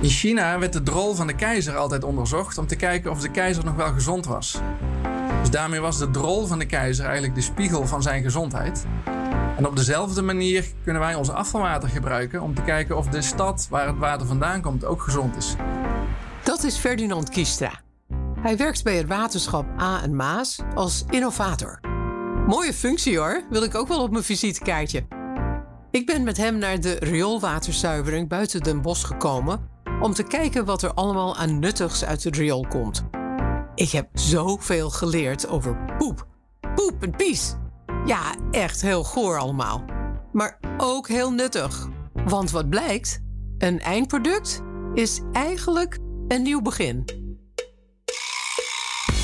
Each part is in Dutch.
In China werd de drol van de keizer altijd onderzocht om te kijken of de keizer nog wel gezond was. Dus daarmee was de drol van de keizer eigenlijk de spiegel van zijn gezondheid. En op dezelfde manier kunnen wij ons afvalwater gebruiken om te kijken of de stad waar het water vandaan komt ook gezond is. Dat is Ferdinand Kiestra. Hij werkt bij het waterschap A en Maas als innovator. Mooie functie hoor, wil ik ook wel op mijn visitekaartje. Ik ben met hem naar de rioolwaterzuivering buiten Den Bosch gekomen om te kijken wat er allemaal aan nuttigs uit het riool komt. Ik heb zoveel geleerd over poep. Poep en pies. Ja, echt heel goor allemaal. Maar ook heel nuttig. Want wat blijkt? Een eindproduct is eigenlijk een nieuw begin.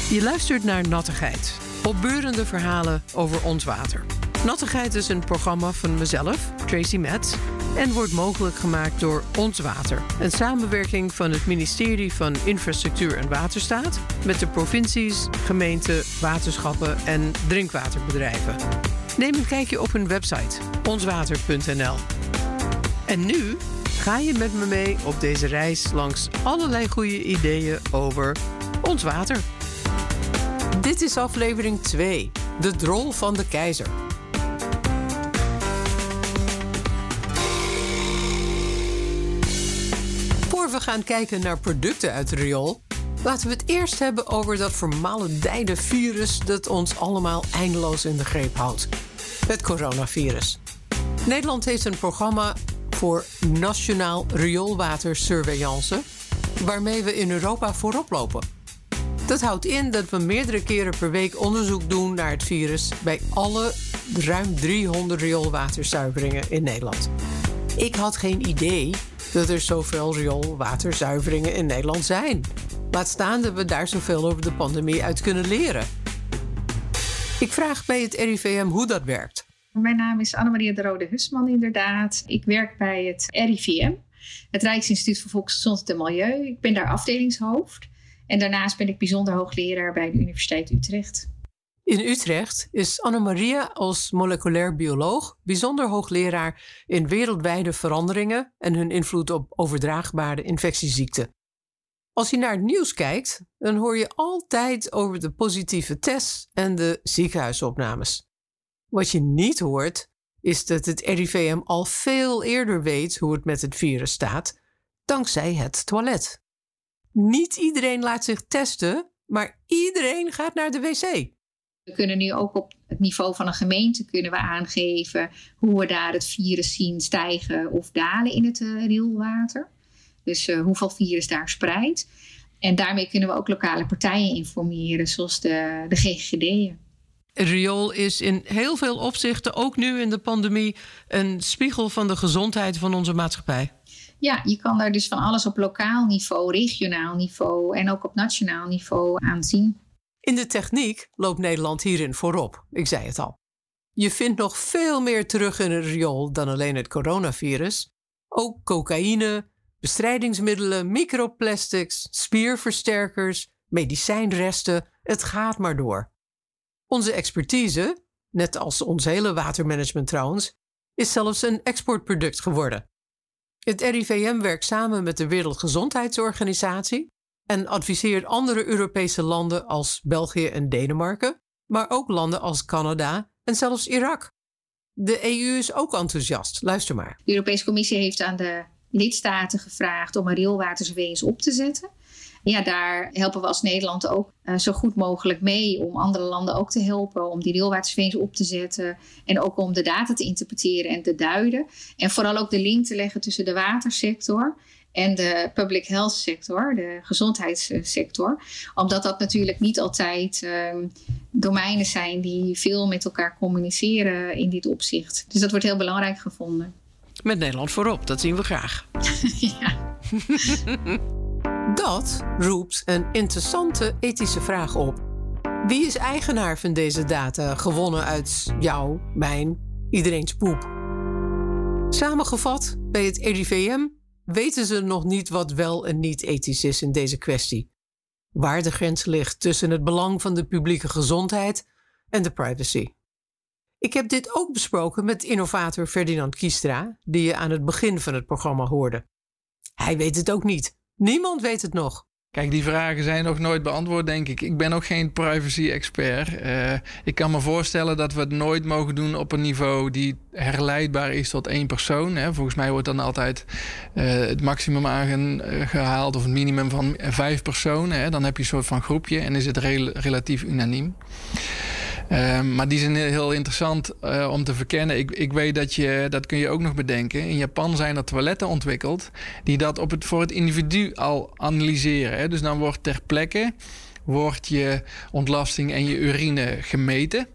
Je luistert naar Nattigheid. Opbeurende verhalen over ons water. Nattigheid is een programma van mezelf, Tracy Metz, en wordt mogelijk gemaakt door Ons Water, een samenwerking van het ministerie van Infrastructuur en Waterstaat met de provincies, gemeenten, waterschappen en drinkwaterbedrijven. Neem een kijkje op hun website onswater.nl. En nu ga je met me mee op deze reis langs allerlei goede ideeën over ons water. Dit is aflevering 2, De Drol van de Keizer. Gaan kijken naar producten uit de riool, laten we het eerst hebben over dat vermalendijde virus dat ons allemaal eindeloos in de greep houdt. Het coronavirus. Nederland heeft een programma voor Nationaal Rioolwatersurveillance, waarmee we in Europa voorop lopen. Dat houdt in dat we meerdere keren per week onderzoek doen naar het virus bij alle ruim 300 rioolwaterzuiveringen in Nederland. Ik had geen idee dat er zoveel rioolwaterzuiveringen in Nederland zijn. Laat staan dat we daar zoveel over de pandemie uit kunnen leren. Ik vraag bij het RIVM hoe dat werkt. Mijn naam is Annemaria de Rode Husman inderdaad. Ik werk bij het RIVM, het Rijksinstituut voor Volksgezondheid en Milieu. Ik ben daar afdelingshoofd. En daarnaast ben ik bijzonder hoogleraar bij de Universiteit Utrecht. In Utrecht is Annemaria als moleculair bioloog bijzonder hoogleraar in wereldwijde veranderingen en hun invloed op overdraagbare infectieziekten. Als je naar het nieuws kijkt, dan hoor je altijd over de positieve tests en de ziekenhuisopnames. Wat je niet hoort, is dat het RIVM al veel eerder weet hoe het met het virus staat, dankzij het toilet. Niet iedereen laat zich testen, maar iedereen gaat naar de wc. We kunnen nu ook op het niveau van een gemeente kunnen we aangeven hoe we daar het virus zien stijgen of dalen in het uh, rioolwater. Dus uh, hoeveel virus daar spreidt. En daarmee kunnen we ook lokale partijen informeren, zoals de, de GGD'en. Riool is in heel veel opzichten, ook nu in de pandemie, een spiegel van de gezondheid van onze maatschappij. Ja, je kan daar dus van alles op lokaal niveau, regionaal niveau en ook op nationaal niveau aan zien. In de techniek loopt Nederland hierin voorop, ik zei het al. Je vindt nog veel meer terug in het riool dan alleen het coronavirus. Ook cocaïne, bestrijdingsmiddelen, microplastics, spierversterkers, medicijnresten, het gaat maar door. Onze expertise, net als ons hele watermanagement trouwens, is zelfs een exportproduct geworden. Het RIVM werkt samen met de Wereldgezondheidsorganisatie en adviseert andere Europese landen als België en Denemarken, maar ook landen als Canada en zelfs Irak. De EU is ook enthousiast. Luister maar. De Europese Commissie heeft aan de lidstaten gevraagd om een rioolwatersurveillance op te zetten. Ja, daar helpen we als Nederland ook uh, zo goed mogelijk mee om andere landen ook te helpen om die rioolwatersurveillance op te zetten en ook om de data te interpreteren en te duiden. En vooral ook de link te leggen tussen de watersector en de public health sector, de gezondheidssector. Omdat dat natuurlijk niet altijd uh, domeinen zijn die veel met elkaar communiceren in dit opzicht. Dus dat wordt heel belangrijk gevonden. Met Nederland voorop, dat zien we graag. ja. dat roept een interessante ethische vraag op. Wie is eigenaar van deze data, gewonnen uit jouw, mijn, iedereen's poep? Samengevat, bij het RIVM weten ze nog niet wat wel en niet ethisch is in deze kwestie. Waar de grens ligt tussen het belang van de publieke gezondheid en de privacy. Ik heb dit ook besproken met innovator Ferdinand Kiestra, die je aan het begin van het programma hoorde. Hij weet het ook niet. Niemand weet het nog. Kijk, die vragen zijn nog nooit beantwoord, denk ik. Ik ben ook geen privacy-expert. Uh, ik kan me voorstellen dat we het nooit mogen doen op een niveau die herleidbaar is tot één persoon. Hè. Volgens mij wordt dan altijd uh, het maximum aangehaald of het minimum van vijf personen. Hè. Dan heb je een soort van groepje en is het rel relatief unaniem. Ehm, maar die zijn heel interessant uh, om te verkennen. Ik, ik weet dat je, dat kun je ook nog bedenken. In Japan zijn er toiletten ontwikkeld die dat op het, voor het individu al analyseren. Hè. Dus dan wordt ter plekke wordt je ontlasting en je urine gemeten.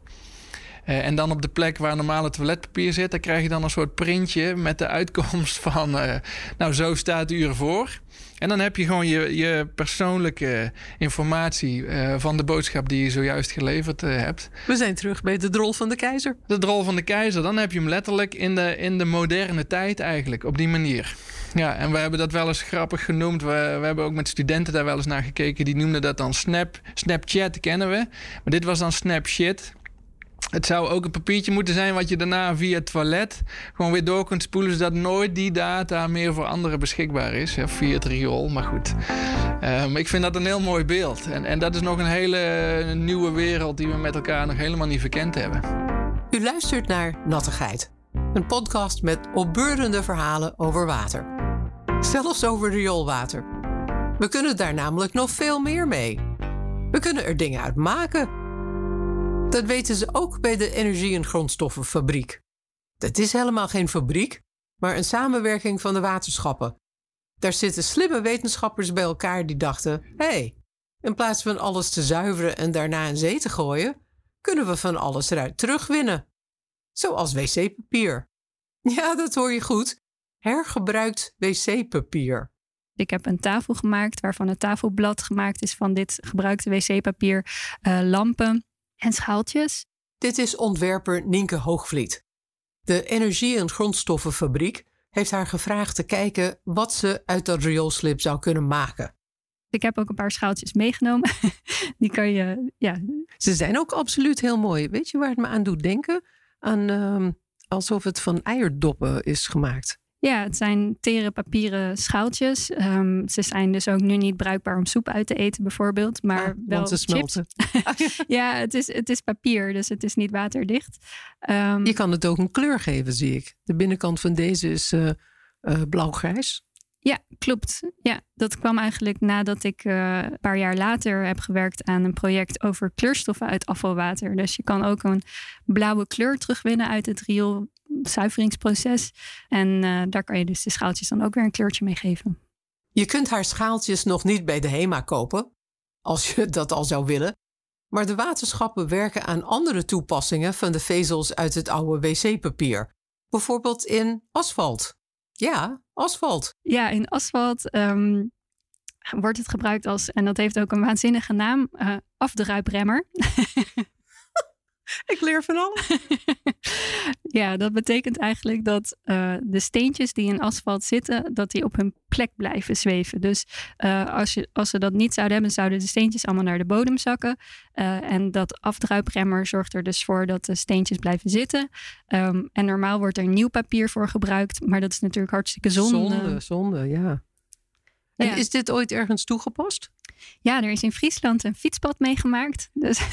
Uh, en dan op de plek waar normale toiletpapier zit, daar krijg je dan een soort printje met de uitkomst van, uh, nou zo staat u ervoor. En dan heb je gewoon je, je persoonlijke informatie uh, van de boodschap die je zojuist geleverd uh, hebt. We zijn terug bij de drol van de keizer. De drol van de keizer, dan heb je hem letterlijk in de, in de moderne tijd eigenlijk, op die manier. Ja, en we hebben dat wel eens grappig genoemd. We, we hebben ook met studenten daar wel eens naar gekeken. Die noemden dat dan Snap. Snapchat kennen we. Maar dit was dan Snapshit. Het zou ook een papiertje moeten zijn wat je daarna via het toilet gewoon weer door kunt spoelen, zodat nooit die data meer voor anderen beschikbaar is. Via het riool, maar goed. Um, ik vind dat een heel mooi beeld. En, en dat is nog een hele nieuwe wereld die we met elkaar nog helemaal niet verkend hebben. U luistert naar Nattigheid, een podcast met opbeurende verhalen over water. Zelfs over rioolwater. We kunnen daar namelijk nog veel meer mee. We kunnen er dingen uit maken dat weten ze ook bij de Energie- en Grondstoffenfabriek. Dat is helemaal geen fabriek, maar een samenwerking van de waterschappen. Daar zitten slimme wetenschappers bij elkaar die dachten: hé, hey, in plaats van alles te zuiveren en daarna in zee te gooien, kunnen we van alles eruit terugwinnen. Zoals wc-papier. Ja, dat hoor je goed. Hergebruikt wc-papier. Ik heb een tafel gemaakt waarvan het tafelblad gemaakt is van dit gebruikte wc-papier, uh, lampen en schaaltjes. Dit is ontwerper Nienke Hoogvliet. De Energie- en Grondstoffenfabriek heeft haar gevraagd te kijken wat ze uit dat rioolslip zou kunnen maken. Ik heb ook een paar schaaltjes meegenomen. Die kan je, ja. Ze zijn ook absoluut heel mooi. Weet je waar het me aan doet denken? Aan uh, alsof het van eierdoppen is gemaakt. Ja, het zijn tere papieren schaaltjes. Um, ze zijn dus ook nu niet bruikbaar om soep uit te eten, bijvoorbeeld. Maar ah, wel te smelten. ja, het is, het is papier, dus het is niet waterdicht. Um, je kan het ook een kleur geven, zie ik. De binnenkant van deze is uh, uh, blauw-grijs. Ja, klopt. Ja, dat kwam eigenlijk nadat ik uh, een paar jaar later heb gewerkt aan een project over kleurstoffen uit afvalwater. Dus je kan ook een blauwe kleur terugwinnen uit het rioolzuiveringsproces. En uh, daar kan je dus de schaaltjes dan ook weer een kleurtje mee geven. Je kunt haar schaaltjes nog niet bij de HEMA kopen, als je dat al zou willen. Maar de waterschappen werken aan andere toepassingen van de vezels uit het oude wc-papier. Bijvoorbeeld in asfalt. Ja, asfalt. Ja, in asfalt um, wordt het gebruikt als, en dat heeft ook een waanzinnige naam, uh, afdruipremmer. Ik leer van alles. ja, dat betekent eigenlijk dat uh, de steentjes die in asfalt zitten, dat die op hun plek blijven zweven. Dus uh, als, je, als ze dat niet zouden hebben, zouden de steentjes allemaal naar de bodem zakken. Uh, en dat afdruipremmer zorgt er dus voor dat de steentjes blijven zitten. Um, en normaal wordt er nieuw papier voor gebruikt, maar dat is natuurlijk hartstikke zonde. Zonde, zonde, ja. En ja. is dit ooit ergens toegepast? Ja, er is in Friesland een fietspad meegemaakt. Dus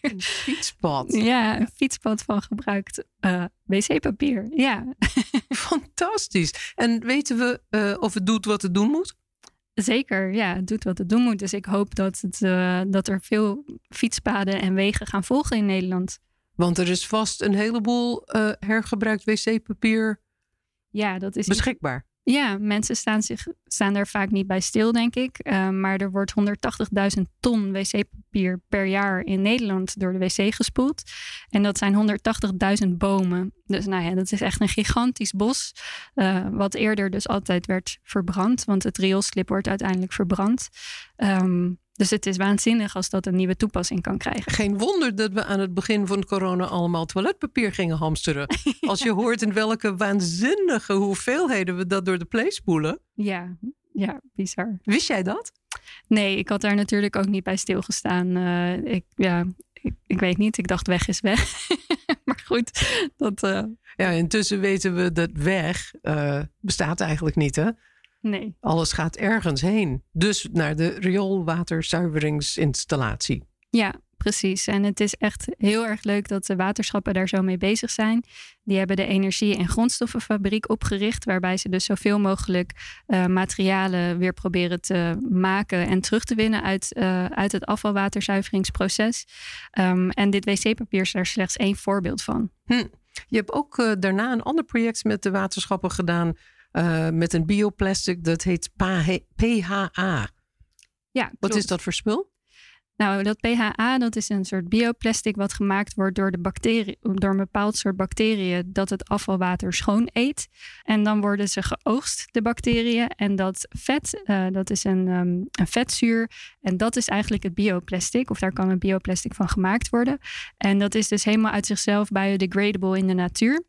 een fietspad? ja, een fietspad van gebruikt uh, wc-papier. Ja. Fantastisch. En weten we uh, of het doet wat het doen moet? Zeker, ja, het doet wat het doen moet. Dus ik hoop dat, het, uh, dat er veel fietspaden en wegen gaan volgen in Nederland. Want er is vast een heleboel hergebruikt wc-papier ja, dat is beschikbaar. Ja, mensen staan, zich, staan er vaak niet bij stil, denk ik. Uh, maar er wordt 180.000 ton wc-papier per jaar in Nederland door de wc gespoeld. En dat zijn 180.000 bomen. Dus nou ja, dat is echt een gigantisch bos. Uh, wat eerder dus altijd werd verbrand. Want het rioolslip wordt uiteindelijk verbrand. Um, dus het is waanzinnig als dat een nieuwe toepassing kan krijgen. Geen wonder dat we aan het begin van corona allemaal toiletpapier gingen hamsteren. Als je hoort in welke waanzinnige hoeveelheden we dat door de play spoelen. Ja, ja, bizar. Wist jij dat? Nee, ik had daar natuurlijk ook niet bij stilgestaan. Uh, ik, ja, ik, ik, weet niet. Ik dacht weg is weg. maar goed, dat... Uh... Ja, intussen weten we dat weg uh, bestaat eigenlijk niet, hè? Nee. Alles gaat ergens heen. Dus naar de rioolwaterzuiveringsinstallatie. Ja, precies. En het is echt heel erg leuk dat de waterschappen daar zo mee bezig zijn. Die hebben de energie- en grondstoffenfabriek opgericht, waarbij ze dus zoveel mogelijk uh, materialen weer proberen te maken en terug te winnen uit, uh, uit het afvalwaterzuiveringsproces. Um, en dit wc-papier is daar slechts één voorbeeld van. Hm. Je hebt ook uh, daarna een ander project met de waterschappen gedaan. Met een bioplastic dat heet PHA. Ja, klopt. Wat is dat voor spul? Nou, dat PHA dat is een soort bioplastic wat gemaakt wordt door, de bacterie, door een bepaald soort bacteriën dat het afvalwater schoon eet. En dan worden ze geoogst, de bacteriën. En dat vet, uh, dat is een, um, een vetzuur. En dat is eigenlijk het bioplastic, of daar kan een bioplastic van gemaakt worden. En dat is dus helemaal uit zichzelf biodegradable in de natuur.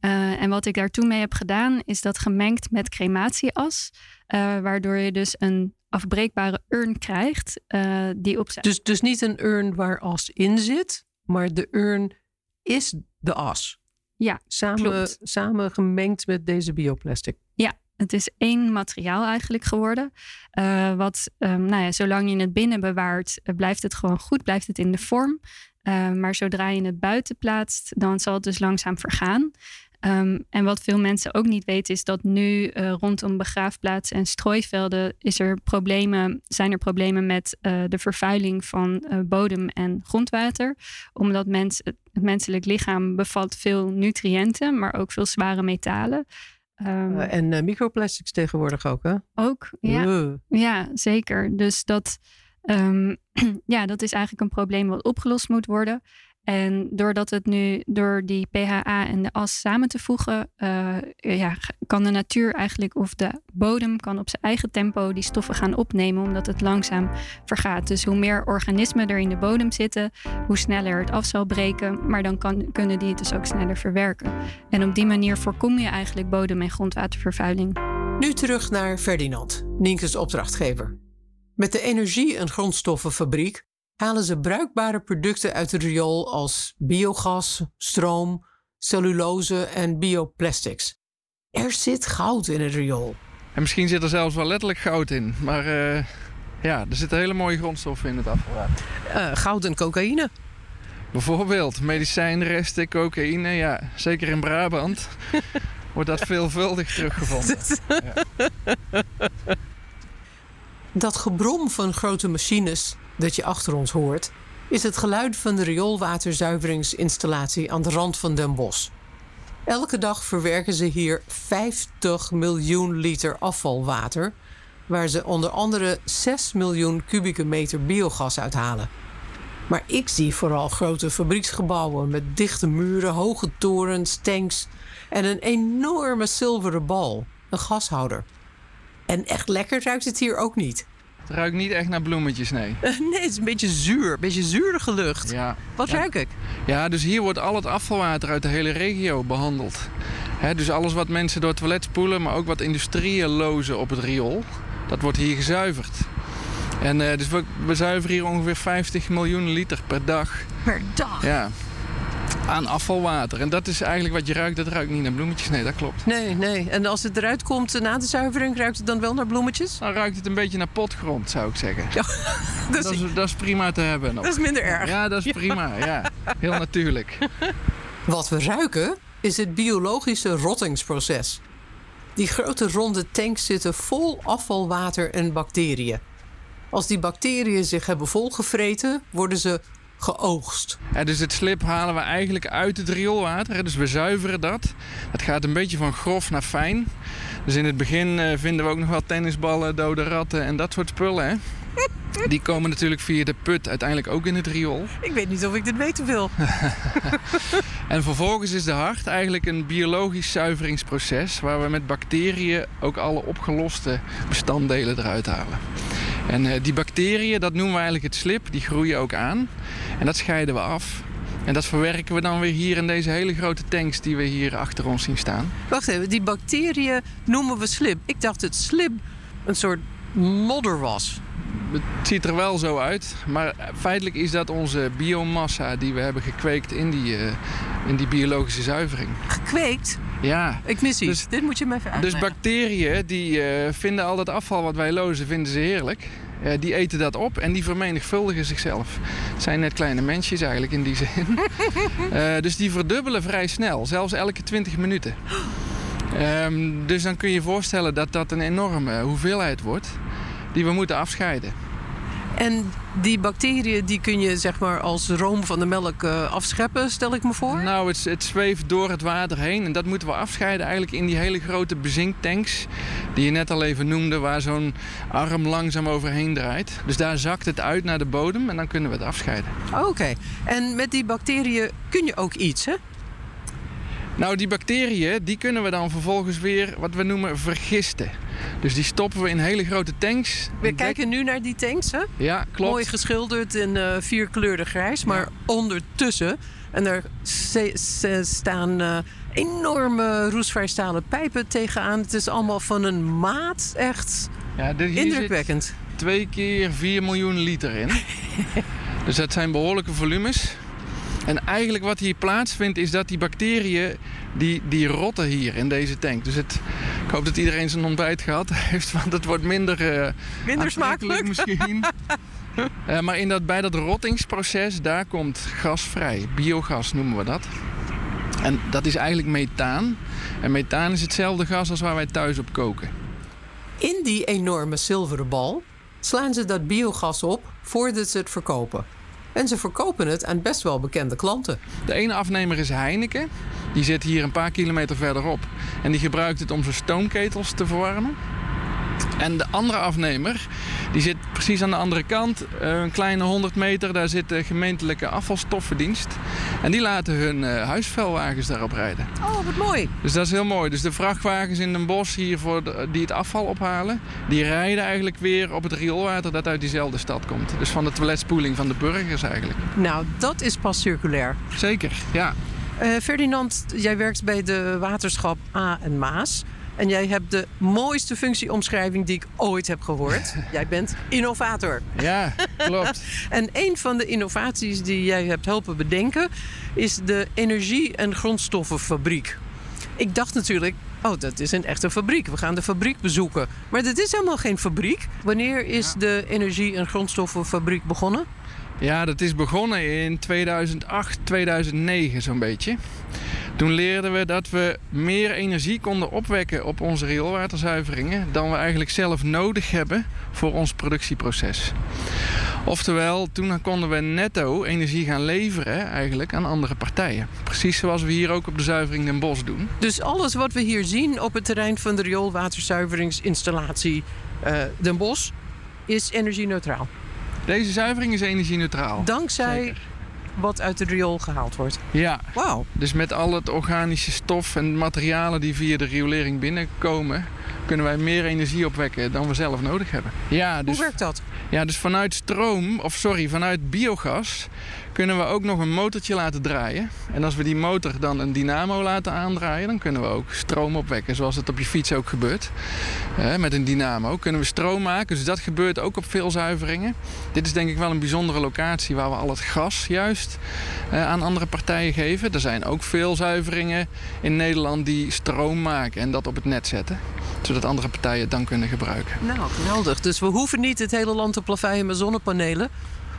Uh, en wat ik daar toen mee heb gedaan, is dat gemengd met crematieas. Uh, waardoor je dus een afbreekbare urn krijgt. Uh, die op dus, dus niet een urn waar as in zit, maar de urn is de as. Ja, samen, klopt. samen gemengd met deze bioplastic. Ja, het is één materiaal eigenlijk geworden. Uh, wat, um, nou ja, zolang je het binnen bewaart, uh, blijft het gewoon goed, blijft het in de vorm. Uh, maar zodra je het buiten plaatst, dan zal het dus langzaam vergaan. Um, en wat veel mensen ook niet weten, is dat nu uh, rondom begraafplaatsen en strooivelden is er problemen, zijn er problemen met uh, de vervuiling van uh, bodem en grondwater. Omdat mens, het menselijk lichaam bevat veel nutriënten, maar ook veel zware metalen. Um, en microplastics tegenwoordig ook, hè? Ook, ja. Ja, zeker. Dus dat, um, ja, dat is eigenlijk een probleem wat opgelost moet worden. En doordat het nu door die PHA en de as samen te voegen, uh, ja, kan de natuur eigenlijk of de bodem kan op zijn eigen tempo die stoffen gaan opnemen, omdat het langzaam vergaat. Dus hoe meer organismen er in de bodem zitten, hoe sneller het af zal breken, maar dan kan, kunnen die het dus ook sneller verwerken. En op die manier voorkom je eigenlijk bodem- en grondwatervervuiling. Nu terug naar Ferdinand, Nienke's opdrachtgever. Met de energie- en grondstoffenfabriek halen ze bruikbare producten uit het riool als biogas, stroom, cellulose en bioplastics. Er zit goud in het riool. En misschien zit er zelfs wel letterlijk goud in. Maar uh, ja, er zitten hele mooie grondstoffen in het afvalwater. Uh, goud en cocaïne. Bijvoorbeeld medicijnresten, cocaïne. Ja, zeker in Brabant wordt dat veelvuldig teruggevonden. ja. Dat gebrom van grote machines dat je achter ons hoort, is het geluid van de rioolwaterzuiveringsinstallatie aan de rand van Den Bosch. Elke dag verwerken ze hier 50 miljoen liter afvalwater, waar ze onder andere 6 miljoen kubieke meter biogas uithalen. Maar ik zie vooral grote fabrieksgebouwen met dichte muren, hoge torens, tanks en een enorme zilveren bal, een gashouder. En echt lekker ruikt het hier ook niet. Het ruikt niet echt naar bloemetjes, nee. nee, het is een beetje zuur. Een beetje zuurige lucht. Ja. Wat ja. ruik ik? Ja, dus hier wordt al het afvalwater uit de hele regio behandeld. Dus alles wat mensen door het toilet spoelen, maar ook wat industrieën lozen op het riool, dat wordt hier gezuiverd. En uh, dus we, we zuiveren hier ongeveer 50 miljoen liter per dag. Per dag? Ja aan afvalwater. En dat is eigenlijk wat je ruikt. Dat ruikt niet naar bloemetjes. Nee, dat klopt. Nee, nee. En als het eruit komt na de zuivering, ruikt het dan wel naar bloemetjes? Dan ruikt het een beetje naar potgrond, zou ik zeggen. Ja, dat, dat, is, dat, is, prima te hebben. Nog. Dat is minder erg. Ja, dat is prima. Ja. Heel natuurlijk. Wat we ruiken is het biologische rottingsproces. Die grote ronde tanks zitten vol afvalwater en bacteriën. Als die bacteriën zich hebben volgevreten, worden ze geoogst. Ja, dus het slip halen we eigenlijk uit het rioolwater. Dus we zuiveren dat. Dat gaat een beetje van grof naar fijn. Dus in het begin uh, vinden we ook nog wel tennisballen, dode ratten en dat soort spullen. Hè? Die komen natuurlijk via de put uiteindelijk ook in het riool. Ik weet niet of ik dit weten wil. en vervolgens is de hart eigenlijk een biologisch zuiveringsproces... waar we met bacteriën ook alle opgeloste bestanddelen eruit halen. En uh, die bacteriën, dat noemen we eigenlijk het slip, die groeien ook aan. En dat scheiden we af. En dat verwerken we dan weer hier in deze hele grote tanks die we hier achter ons zien staan. Wacht even, die bacteriën noemen we slip. Ik dacht dat slip een soort modder was. Het ziet er wel zo uit, maar feitelijk is dat onze biomassa die we hebben gekweekt in die, uh, in die biologische zuivering. Gekweekt? Ja. Ik mis iets. Dus- Dit moet je me even Dus uitleggen. bacteriën die eh, vinden al dat afval wat wij lozen, vinden ze heerlijk. Eh, die eten dat op en die vermenigvuldigen zichzelf. Het zijn net kleine mensjes eigenlijk in die zin. Eh, dus die verdubbelen vrij snel, zelfs elke 20 minuten. Ehm, dus dan kun je je voorstellen dat dat een enorme hoeveelheid wordt die we moeten afscheiden. En die bacteriën die kun je zeg maar als room van de melk eh, afscheppen, stel ik me voor. Nou, het, het zweeft door het water heen en dat moeten we afscheiden eigenlijk in die hele grote bezinktanks die je net al even noemde, waar zo'n arm langzaam overheen draait. Dus daar zakt het uit naar de bodem en dan kunnen we het afscheiden. Oké. En met die bacteriën kun je ook iets, hè? Nou, die bacteriën die kunnen we dan vervolgens weer wat we noemen vergisten. Dus die stoppen we in hele grote tanks. We kijken nu naar die tanks, hè? Ja, klopt. Mooi geschilderd in eh vierkleurig grijs. Maar ondertussen, en daar staan eh, enorme roestvrijstalen pijpen tegenaan. Het is allemaal van een maat. Echt Ja, dit- hier zit indrukwekkend. twee keer 4 miljoen liter in. dus dat zijn behoorlijke volumes. En eigenlijk wat hier plaatsvindt is dat die bacteriën, die, die rotten hier in deze tank. Dus het, hoop dat iedereen zijn ontbijt gehad heeft, want het wordt minder, eh, Minder smakelijk. misschien. Eh, maar in dat, bij dat rottingsproces, daar komt gas vrij. Biogas noemen we dat. En dat is eigenlijk methaan. En methaan is hetzelfde gas als waar wij thuis op koken. In die enorme zilveren bal slaan ze dat biogas op voordat ze het verkopen. En ze verkopen het aan best wel bekende klanten. De ene afnemer is Heineken. Die zit hier een paar kilometer verderop. En die gebruikt het om zijn stoomketels te verwarmen. En de andere afnemer, die zit precies aan de andere kant. eh, Een kleine 100 meter, daar zit de gemeentelijke afvalstoffendienst. En die laten hun eh, huisvuilwagens daarop rijden. Oh, wat mooi. Dus dat is heel mooi. Dus de vrachtwagens in Den Bosch hier voor de- die het afval ophalen... die rijden eigenlijk weer op het rioolwater dat uit diezelfde stad komt. Dus van de toiletspoeling van de burgers eigenlijk. Nou, dat is pas circulair. Zeker, ja. Eh, Ferdinand, jij werkt bij de waterschap A en Maas. En jij hebt de mooiste functieomschrijving die ik ooit heb gehoord. jij bent innovator. Ja, klopt. En een van de innovaties die jij hebt helpen bedenken... is de energie- en grondstoffenfabriek. Ik dacht natuurlijk, oh, dat is een echte fabriek. We gaan de fabriek bezoeken. Maar dit is helemaal geen fabriek. Wanneer is de energie- en grondstoffenfabriek begonnen? Ja, dat is begonnen in 2008, 2009 zo'n beetje. Toen leerden we dat we meer energie konden opwekken op onze rioolwaterzuiveringen dan we eigenlijk zelf nodig hebben voor ons productieproces. Oftewel, toen konden we netto energie gaan leveren eigenlijk aan andere partijen. Precies zoals we hier ook op de zuivering Den Bosch doen. Dus alles wat we hier zien op het terrein van de rioolwaterzuiveringsinstallatie eh Den Bosch... is energie-neutraal. Deze zuivering is energie-neutraal. Dankzij Zeker. Wat uit de riool gehaald wordt. Ja, Wauw. Dus met al het organische stof en materialen die via de riolering binnenkomen, kunnen wij meer energie opwekken dan we zelf nodig hebben. Ja, dus, Hoe werkt dat? ja, dus vanuit stroom, of sorry, vanuit biogas kunnen we ook nog een motortje laten draaien. En als we die motor dan een dynamo laten aandraaien, dan kunnen we ook stroom opwekken, zoals het op je fiets ook gebeurt. Eh, met een dynamo kunnen we stroom maken, dus dat gebeurt ook op veel zuiveringen. Dit is denk ik wel een bijzondere locatie waar we al het gas juist eh, aan andere partijen geven. Er zijn ook veel zuiveringen in Nederland die stroom maken en dat op het net zetten. Zodat andere partijen het dan kunnen gebruiken. Nou, geweldig. Dus we hoeven niet het hele land te plaveien met zonnepanelen...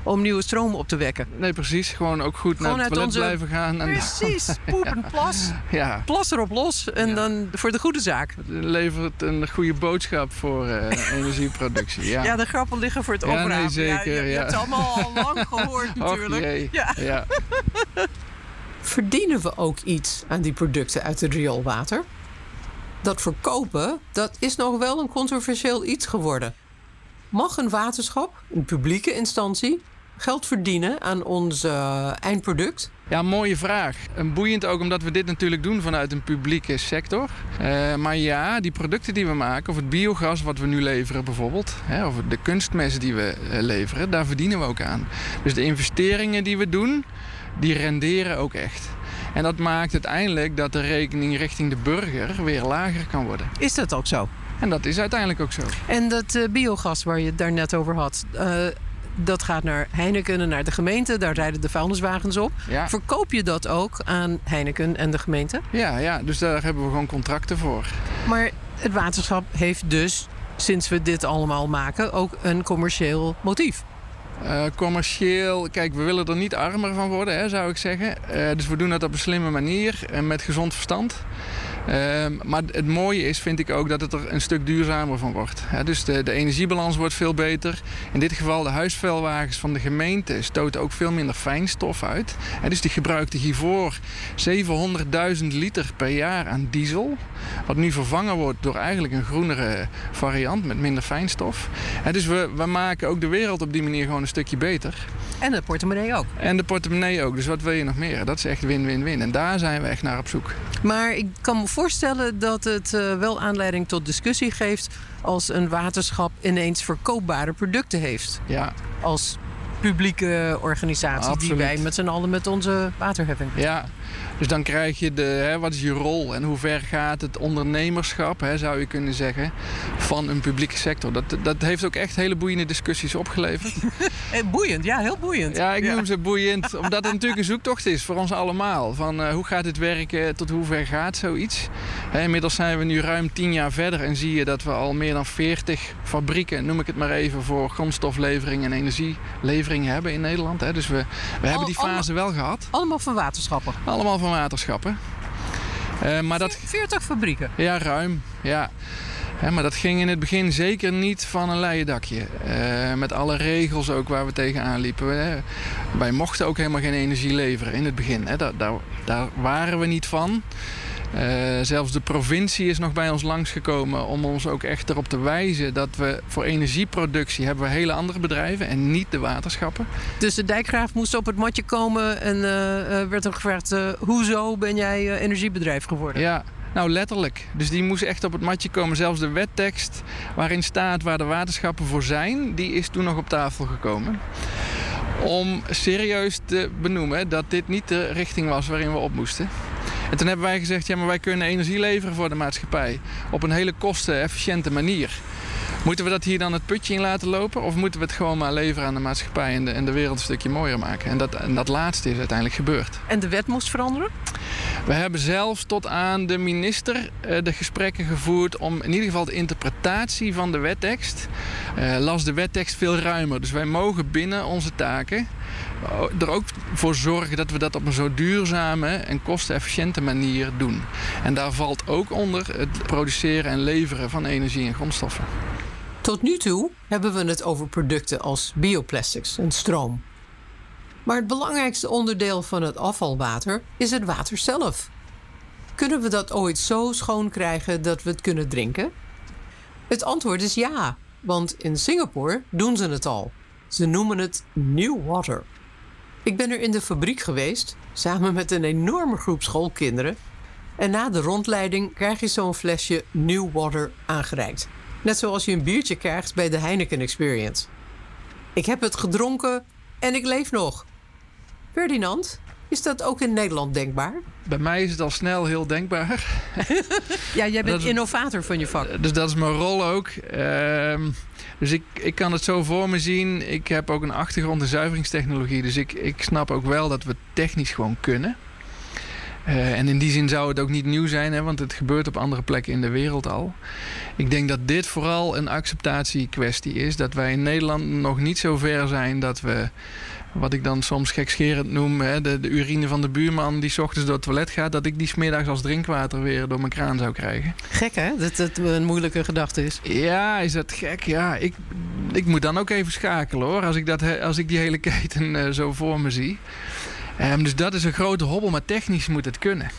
om nieuwe stroom op te wekken. Nee, precies. Gewoon ook goed Gewoon naar het toilet onze- blijven gaan. En Precies. Poep en plas. ja, Plas erop los. En Ja. dan voor de goede zaak. levert een goede boodschap voor eh, energieproductie. Ja. Ja, de grappen liggen voor het Ja, nee, zeker, je, je ja. hebt het allemaal al lang gehoord Och, natuurlijk. jee. Ja. ja. Verdienen we ook iets aan die producten uit het rioolwater? Dat verkopen, dat is nog wel een controversieel iets geworden. Mag een waterschap, een publieke instantie, geld verdienen aan ons eh, eindproduct? Ja, mooie vraag. En boeiend ook omdat we dit natuurlijk doen vanuit een publieke sector. Eh, maar ja, die producten die we maken, of het biogas wat we nu leveren bijvoorbeeld, hè, of de kunstmest die we eh, leveren, daar verdienen we ook aan. Dus de investeringen die we doen, die renderen ook echt. En dat maakt uiteindelijk dat de rekening richting de burger weer lager kan worden. Is dat ook zo? En dat is uiteindelijk ook zo. En dat eh, biogas waar je het daar net over had, eh, dat gaat naar Heineken en naar de gemeente. Daar rijden de vuilniswagens op. Ja. Verkoop je dat ook aan Heineken en de gemeente? Ja, ja, dus daar hebben we gewoon contracten voor. Maar het waterschap heeft dus, sinds we dit allemaal maken, ook een commercieel motief. Uh, commercieel, kijk, we willen er niet armer van worden, hè, zou ik zeggen. Uh, dus we doen dat op een slimme manier en met gezond verstand. Uh, maar het mooie is, vind ik ook, dat het er een stuk duurzamer van wordt. Dus de, de, energiebalans wordt veel beter. In dit geval de huisvuilwagens van de gemeente stoten ook veel minder fijnstof uit. Dus die gebruikten hiervoor 700.000 liter per jaar aan diesel. Wat nu vervangen wordt door eigenlijk een groenere variant met minder fijnstof. Dus we, we maken ook de wereld op die manier gewoon een stukje beter. En de portemonnee ook. En de portemonnee ook. Dus wat wil je nog meer? Dat is echt win-win-win. En daar zijn we echt naar op zoek. Maar ik kan me voorstellen dat het uh, wel aanleiding tot discussie geeft als een waterschap ineens verkoopbare producten heeft. Ja. Als publieke organisatie Absoluut. die wij met z'n allen met onze waterheffing. Ja, dus dan krijg je de, hè, wat is je rol en hoe ver gaat het ondernemerschap, hè, zou je kunnen zeggen, van een publieke sector. Dat, dat heeft ook echt hele boeiende discussies opgeleverd. boeiend, ja, heel boeiend. Ja, ik noem ze boeiend, omdat het natuurlijk een zoektocht is voor ons allemaal. Van uh, hoe gaat het werken, tot hoe ver gaat zoiets. Hè, inmiddels zijn we nu ruim tien jaar verder en zie je dat we al meer dan 40 fabrieken, noem ik het maar even, voor grondstoflevering en energielevering hebben in Nederland. Hè. Dus we, we hebben die fase wel gehad. Allemaal van waterschappen? Allemaal van waterschappen. Uh, maar dat, 40 fabrieken? Ja, ruim. Ja. He, maar dat ging in het begin zeker niet van een leien dakje. Uh, met alle regels ook waar we tegenaan liepen. Hè. Wij mochten ook helemaal geen energie leveren in het begin. Hè. Daar, daar, daar waren we niet van. Uh, zelfs de provincie is nog bij ons langsgekomen om ons ook echt erop te wijzen dat we voor energieproductie hebben we hele andere bedrijven en niet de waterschappen. Dus de dijkgraaf moest op het matje komen en uh, werd hem gevraagd: uh, hoezo ben jij energiebedrijf geworden? Ja. Nou, letterlijk. Dus die moest echt op het matje komen. Zelfs de wettekst waarin staat waar de waterschappen voor zijn, die is toen nog op tafel gekomen. Om serieus te benoemen dat dit niet de richting was waarin we op moesten. En toen hebben wij gezegd, ja, maar wij kunnen energie leveren voor de maatschappij op een hele kostenefficiënte manier. Moeten we dat hier dan het putje in laten lopen? Of moeten we het gewoon maar leveren aan de maatschappij en de, en de wereld een stukje mooier maken? En dat, en dat laatste is uiteindelijk gebeurd. En de wet moest veranderen? We hebben zelfs tot aan de minister uh, de gesprekken gevoerd om in ieder geval de interpretatie van de wettekst. Uh, las de wettekst veel ruimer. Dus wij mogen binnen onze taken er ook voor zorgen dat we dat op een zo duurzame en kostenefficiënte manier doen. En daar valt ook onder het produceren en leveren van energie en grondstoffen. Tot nu toe hebben we het over producten als bioplastics en stroom. Maar het belangrijkste onderdeel van het afvalwater is het water zelf. Kunnen we dat ooit zo schoon krijgen dat we het kunnen drinken? Het antwoord is ja, want in Singapore doen ze het al. Ze noemen het New Water. Ik ben er in de fabriek geweest, samen met een enorme groep schoolkinderen. En na de rondleiding krijg je zo'n flesje New Water aangereikt. Net zoals je een biertje krijgt bij de Heineken Experience. Ik heb het gedronken en ik leef nog. Ferdinand, is dat ook in Nederland denkbaar? Bij mij is het al snel heel denkbaar. ja, jij bent innovator van je vak. Dus dat is mijn rol ook. Uh, dus ik, ik kan het zo voor me zien. Ik heb ook een achtergrond in zuiveringstechnologie. Dus ik, ik snap ook wel dat we technisch gewoon kunnen. Uh, en in die zin zou het ook niet nieuw zijn, hè, want het gebeurt op andere plekken in de wereld al. Ik denk dat dit vooral een acceptatiekwestie is. Dat wij in Nederland nog niet zo ver zijn dat we, wat ik dan soms gekscherend noem, hè, de, de, urine van de buurman die s ochtends door het toilet gaat, dat ik die smiddags als drinkwater weer door mijn kraan zou krijgen. Gek hè, dat het een moeilijke gedachte is. Ja, is dat gek? Ja, ik, ik moet dan ook even schakelen hoor, als ik, dat, als ik die hele keten uh, zo voor me zie. Um, dus dat is een grote hobbel, maar technisch moet het kunnen.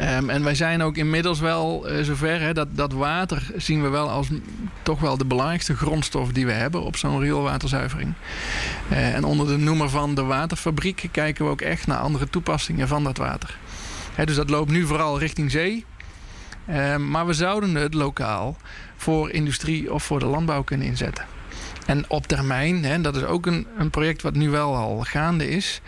Um, en wij zijn ook inmiddels wel uh, zover hè, dat, dat water zien we wel als toch wel de belangrijkste grondstof die we hebben op zo'n rioolwaterzuivering. Uh, en onder de noemer van de waterfabriek kijken we ook echt naar andere toepassingen van dat water. Hè, dus dat loopt nu vooral richting zee. Um, maar we zouden het lokaal voor industrie of voor de landbouw kunnen inzetten. En op termijn, hè, dat is ook een, een project wat nu wel al gaande is.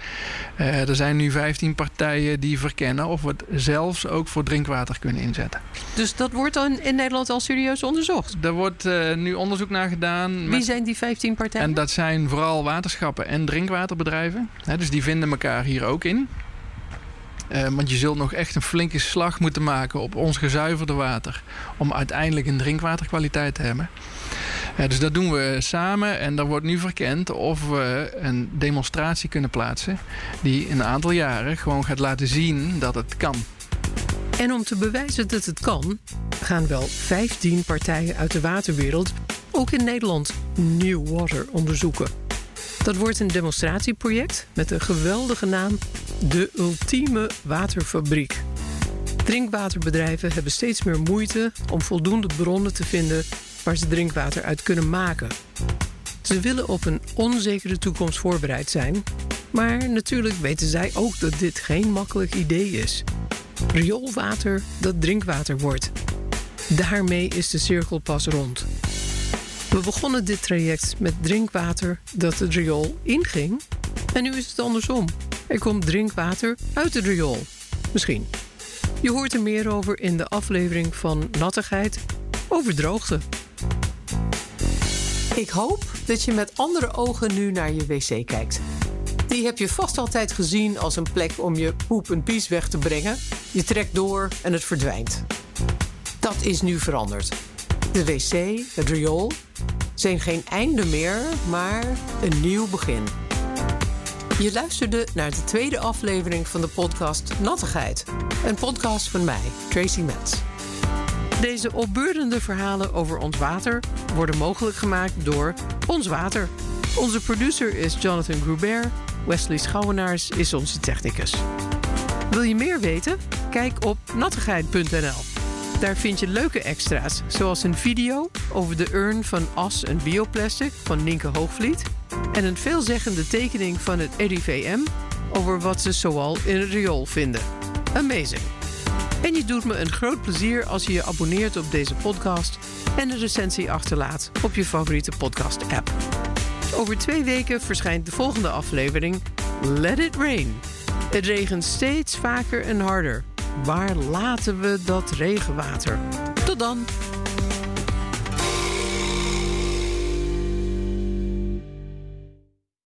Uh, er zijn nu 15 partijen die verkennen of we het zelfs ook voor drinkwater kunnen inzetten. Dus dat wordt dan in Nederland al serieus onderzocht? Er wordt uh, nu onderzoek naar gedaan. Wie zijn die 15 partijen? En dat zijn vooral waterschappen en drinkwaterbedrijven. Hè, dus die vinden elkaar hier ook in. Uh, want je zult nog echt een flinke slag moeten maken op ons gezuiverde water. Om uiteindelijk een drinkwaterkwaliteit te hebben. Dus dat doen we samen en er wordt nu verkend of we een demonstratie kunnen plaatsen. Die in een aantal jaren gewoon gaat laten zien dat het kan. En om te bewijzen dat het kan, gaan wel 15 partijen uit de waterwereld ook in Nederland New Water onderzoeken. Dat wordt een demonstratieproject met een geweldige naam: De Ultieme Waterfabriek. Drinkwaterbedrijven hebben steeds meer moeite om voldoende bronnen te vinden waar ze drinkwater uit kunnen maken. Ze willen op een onzekere toekomst voorbereid zijn, maar natuurlijk weten zij ook dat dit geen makkelijk idee is. Rioolwater dat drinkwater wordt. Daarmee is de cirkel pas rond. We begonnen dit traject met drinkwater dat het riool inging. En nu is het andersom. Er komt drinkwater uit het riool. Misschien. Je hoort er meer over in de aflevering van Nattigheid over droogte. Ik hoop dat je met andere ogen nu naar je wc kijkt. Die heb je vast altijd gezien als een plek om je poep en pies weg te brengen. Je trekt door en het verdwijnt. Dat is nu veranderd. De wc, het riool, zijn geen einde meer, maar een nieuw begin. Je luisterde naar de tweede aflevering van de podcast Nattigheid. Een podcast van mij, Tracy Metz. Deze opbeurende verhalen over ons water worden mogelijk gemaakt door Ons Water. Onze producer is Jonathan Grubert. Wesley Schouwenaars is onze technicus. Wil je meer weten? Kijk op nattigheid.nl. Daar vind je leuke extra's, zoals een video over de urn van as en bioplastic van Nienke Hoogvliet en een veelzeggende tekening van het RIVM over wat ze zoal in het riool vinden. Amazing! En je doet me een groot plezier als je je abonneert op deze podcast en een recensie achterlaat op je favoriete podcast-app. Over twee weken verschijnt de volgende aflevering Let It Rain. Het regent steeds vaker en harder. Waar laten we dat regenwater? Tot dan!